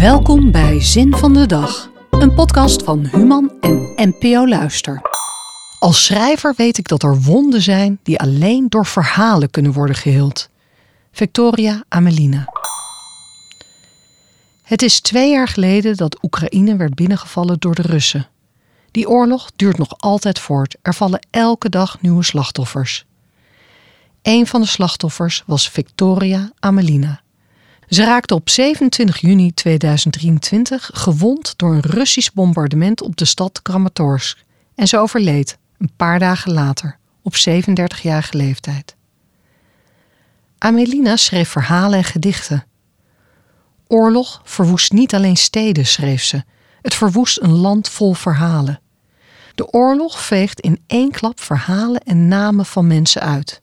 Welkom bij Zin van de Dag, een podcast van Human en NPO Luister. Als schrijver weet ik dat er wonden zijn die alleen door verhalen kunnen worden geheeld. Victoria Amelina. Het is twee jaar geleden dat Oekraïne werd binnengevallen door de Russen. Die oorlog duurt nog altijd voort. Er vallen elke dag nieuwe slachtoffers. Een van de slachtoffers was Victoria Amelina. Ze raakte op 27 juni 2023 gewond door een Russisch bombardement op de stad Kramatorsk en ze overleed een paar dagen later op 37-jarige leeftijd. Amelina schreef verhalen en gedichten. Oorlog verwoest niet alleen steden, schreef ze. Het verwoest een land vol verhalen. De oorlog veegt in één klap verhalen en namen van mensen uit.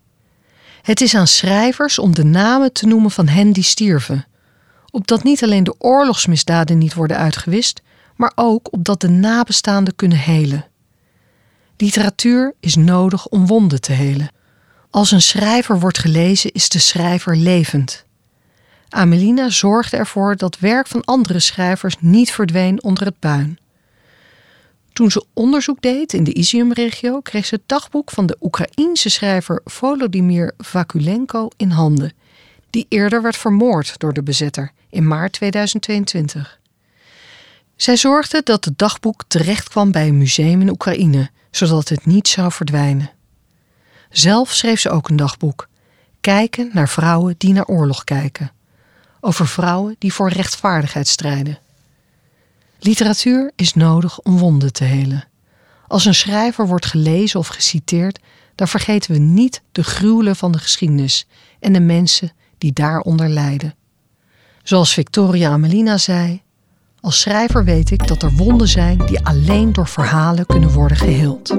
Het is aan schrijvers om de namen te noemen van hen die stierven, opdat niet alleen de oorlogsmisdaden niet worden uitgewist, maar ook opdat de nabestaanden kunnen helen. Literatuur is nodig om wonden te helen. Als een schrijver wordt gelezen, is de schrijver levend. Amelina zorgde ervoor dat werk van andere schrijvers niet verdween onder het puin. Toen ze onderzoek deed in de Izium-regio, kreeg ze het dagboek van de Oekraïense schrijver Volodymyr Vakulenko in handen, die eerder werd vermoord door de bezetter in maart 2022. Zij zorgde dat het dagboek terecht kwam bij een museum in Oekraïne, zodat het niet zou verdwijnen. Zelf schreef ze ook een dagboek, Kijken naar vrouwen die naar oorlog kijken, over vrouwen die voor rechtvaardigheid strijden. Literatuur is nodig om wonden te helen. Als een schrijver wordt gelezen of geciteerd, dan vergeten we niet de gruwelen van de geschiedenis en de mensen die daaronder lijden. Zoals Victoria Amelina zei: Als schrijver weet ik dat er wonden zijn die alleen door verhalen kunnen worden geheeld.